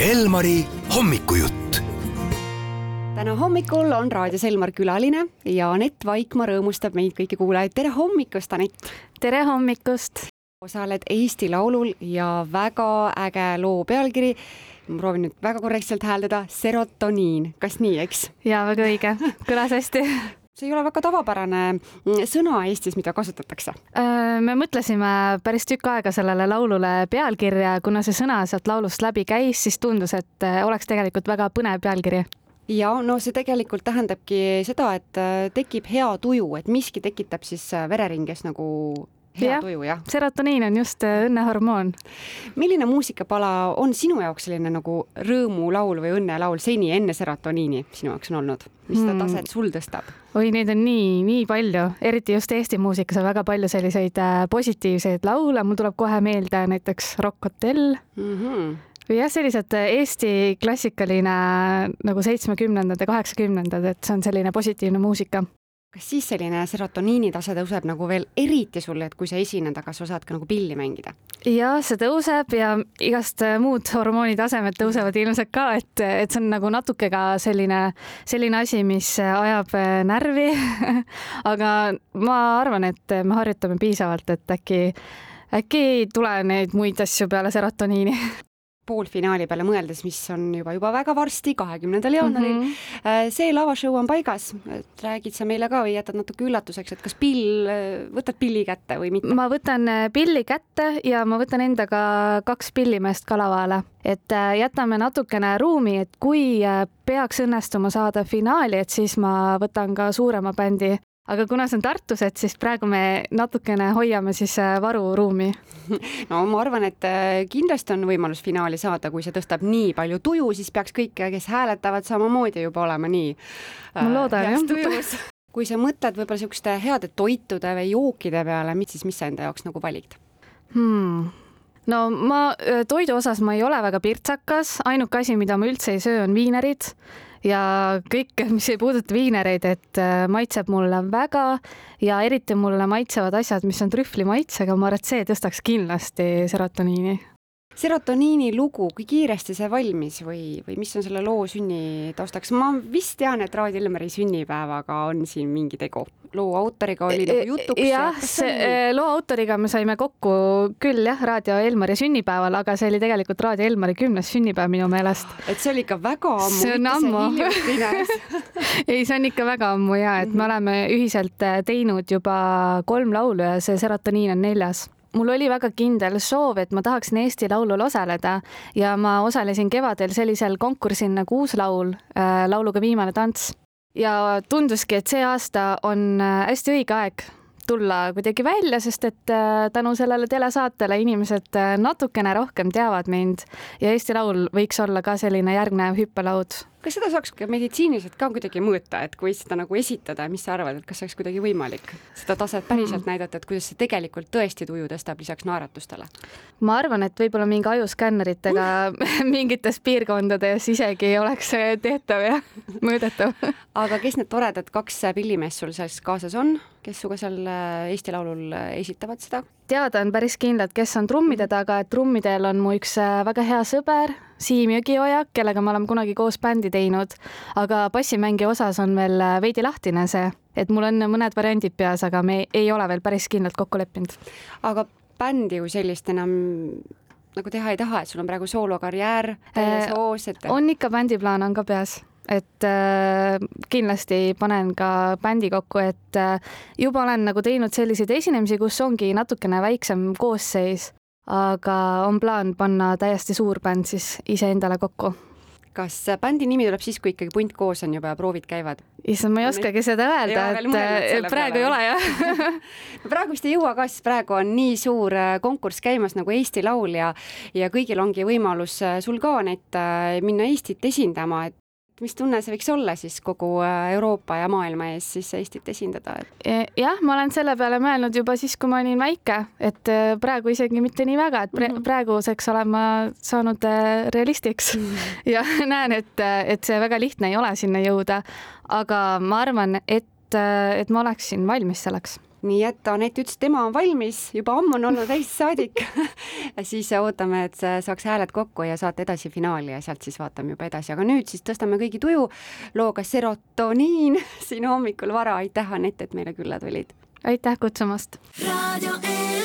Elmari hommikujutt. täna hommikul on raadios Elmar külaline ja Anett Vaikmaa rõõmustab meid kõiki kuulajaid. tere hommikust, Anett! tere hommikust! osaled Eesti Laulul ja väga äge loo pealkiri, ma proovin nüüd väga korrektselt hääldada, serotoniin, kas nii, eks? jaa, väga õige, kõlas hästi see ei ole väga tavapärane mm, sõna Eestis, mida kasutatakse. Äh, me mõtlesime päris tükk aega sellele laulule pealkirja, kuna see sõna sealt laulust läbi käis, siis tundus, et äh, oleks tegelikult väga põnev pealkiri ja no see tegelikult tähendabki seda, et äh, tekib hea tuju, et miski tekitab siis vereringes nagu hea ja, tuju, jah. serotoniin on just äh, õnnehormoon. milline muusikapala on sinu jaoks selline nagu rõõmulaul või õnnelaul seni enne serotoniini sinu jaoks on olnud? mis seda hmm. taset sul tõstab? oi, neid on nii, nii palju, eriti just Eesti muusikas on väga palju selliseid äh, positiivseid laule, mul tuleb kohe meelde näiteks Rock Hotell mm. -hmm või jah, sellised äh, Eesti klassikaline nagu seitsmekümnendad ja kaheksakümnendad, et see on selline positiivne muusika kas siis selline serotoniini tase tõuseb nagu veel eriti sul, et kui sa esined, aga sa saad ka nagu pilli mängida? ja see tõuseb ja igast äh, muud hormoonitasemed tõusevad ilmselt ka, et, et see on nagu natuke ka selline, selline asi, mis ajab äh, närvi aga ma arvan, et me harjutame piisavalt, et äkki äkki ei tule neid muid asju peale serotoniini poolfinaali peale mõeldes, mis on juba, juba väga varsti, kahekümnendal jaanuaril mm. -hmm. see lavashow on paigas, räägid sa meile ka või jätad natuke üllatuseks, et kas pill, äh, võtad pilli kätte või mitte? ma võtan äh, pilli kätte ja ma võtan endaga kaks pillimeest ka lavale, et jätame natukene ruumi, et kui peaks õnnestuma saada finaali, et siis ma võtan ka suurema bändi aga kuna see on Tartus, et siis praegu me natukene hoiame siis äh, varuruumi. no ma arvan, et äh, kindlasti on võimalus finaali saada, kui see tõstab nii palju tuju, siis peaks kõik, kes hääletavad, samamoodi juba olema nii. ma loodan äh, jah. kui sa mõtled võib-olla niisuguste heade toitude või jookide peale, mis siis, mis sa enda jaoks nagu valid hmm.? no ma toidu osas ma ei ole väga pirtsakas, ainuke asi, mida ma üldse ei söö, on viinerid ja kõik, mis ei puuduta viinereid, et äh, maitseb mulle väga ja eriti mulle maitsevad asjad, mis on trühvli maitsega, ma arvan, et see tõstaks kindlasti serotoniini serotoniini lugu, kui kiiresti see valmis või, või mis on selle loo sünni taustaks? ma vist tean, et Raadi Elmeri sünnipäevaga on siin mingi tegu. loo autoriga oli nagu jutuks. jah, see loo autoriga me saime kokku küll jah, Raadio Elmari sünnipäeval, aga see oli tegelikult Raadio Elmari kümnes sünnipäev minu meelest. et see oli ikka väga ammu. see on ammu. ei, see on ikka väga ammu ja, et me mhm. oleme ühiselt äh, teinud juba kolm laulu ja see serotoniin on neljas mul oli väga kindel soov, et ma tahaksin Eesti Laulul osaleda ja ma osalesin kevadel sellisel konkursil nagu Uus Laul äh,, lauluga Viimane tants. ja tunduski, et see aasta on äh, hästi õige aeg tulla kuidagi välja, sest et äh, tänu sellele telesaatele inimesed natukene rohkem teavad mind ja Eesti Laul võiks olla ka selline järgnev hüppelaud kas seda saaks ka meditsiiniliselt ka kuidagi mõõta, et kui seda nagu esitada, mis sa arvad, et kas oleks kuidagi võimalik seda taset päriselt mm. näidata, et kuidas see tegelikult tõesti tuju tõstab lisaks naeratustele? ma arvan, et võib-olla mingi ajuskänneritega mm. mingites piirkondades isegi oleks tehtav ja mõõdetav aga kes need toredad kaks pillimeest sul selles kaasas on, kes sinuga seal äh, Eesti Laulul äh, esitavad seda? Teada on päris kindlalt, kes on trummide taga, et trummidel on mu üks äh, väga hea sõber, Siim Jõgioja, kellega me oleme kunagi koos bändi teinud, aga bassimängija osas on veel äh, veidi lahtine see, et mul on mõned variandid peas, aga me ei ole veel päris kindlalt kokku leppinud. aga bändi kui sellist enam nagu teha ei taha, et sul on praegu soolokarjäär täies äh, hoos, et on ikka bändiplaan on ka peas et äh, kindlasti panen ka bändi kokku, et äh, juba olen nagu teinud selliseid esinemisi, kus ongi natukene väiksem koosseis aga on plaan panna täiesti suur bänd siis iseendale kokku. kas bändi nimi tuleb siis, kui ikkagi punt koos on juba ja proovid käivad? issand, ma ei oskagi seda öelda, et praegu ei ole jah praegu vist ei jõua ka, sest praegu on nii suur äh, konkurss käimas nagu Eesti Laul ja ja kõigil ongi võimalus äh, sul ka, Anett, äh, minna Eestit esindama, et mis tunne see võiks olla siis kogu äh, Euroopa ja maailma ees siis Eestit esindada? E, jah, ma olen selle peale mõelnud juba siis, kui ma olin väike, et äh, praegu isegi mitte nii väga, et mhm. praeguseks olen ma saanud äh, realistiks -hmm. ja näen, et, et see väga lihtne ei ole sinna jõuda. aga ma arvan, et, et ma oleksin valmis selleks nii et Anett ütles, et tema on valmis, juba ammu on olnud täis saadik siis ootame, et saaks hääled kokku ja saate edasi finaali ja sealt siis vaatame juba edasi, aga nüüd siis tõstame kõigi tuju looga Serotoniin siin hommikul vara, aitäh Anett, et meile külla tulid! aitäh kutsumast! raadio E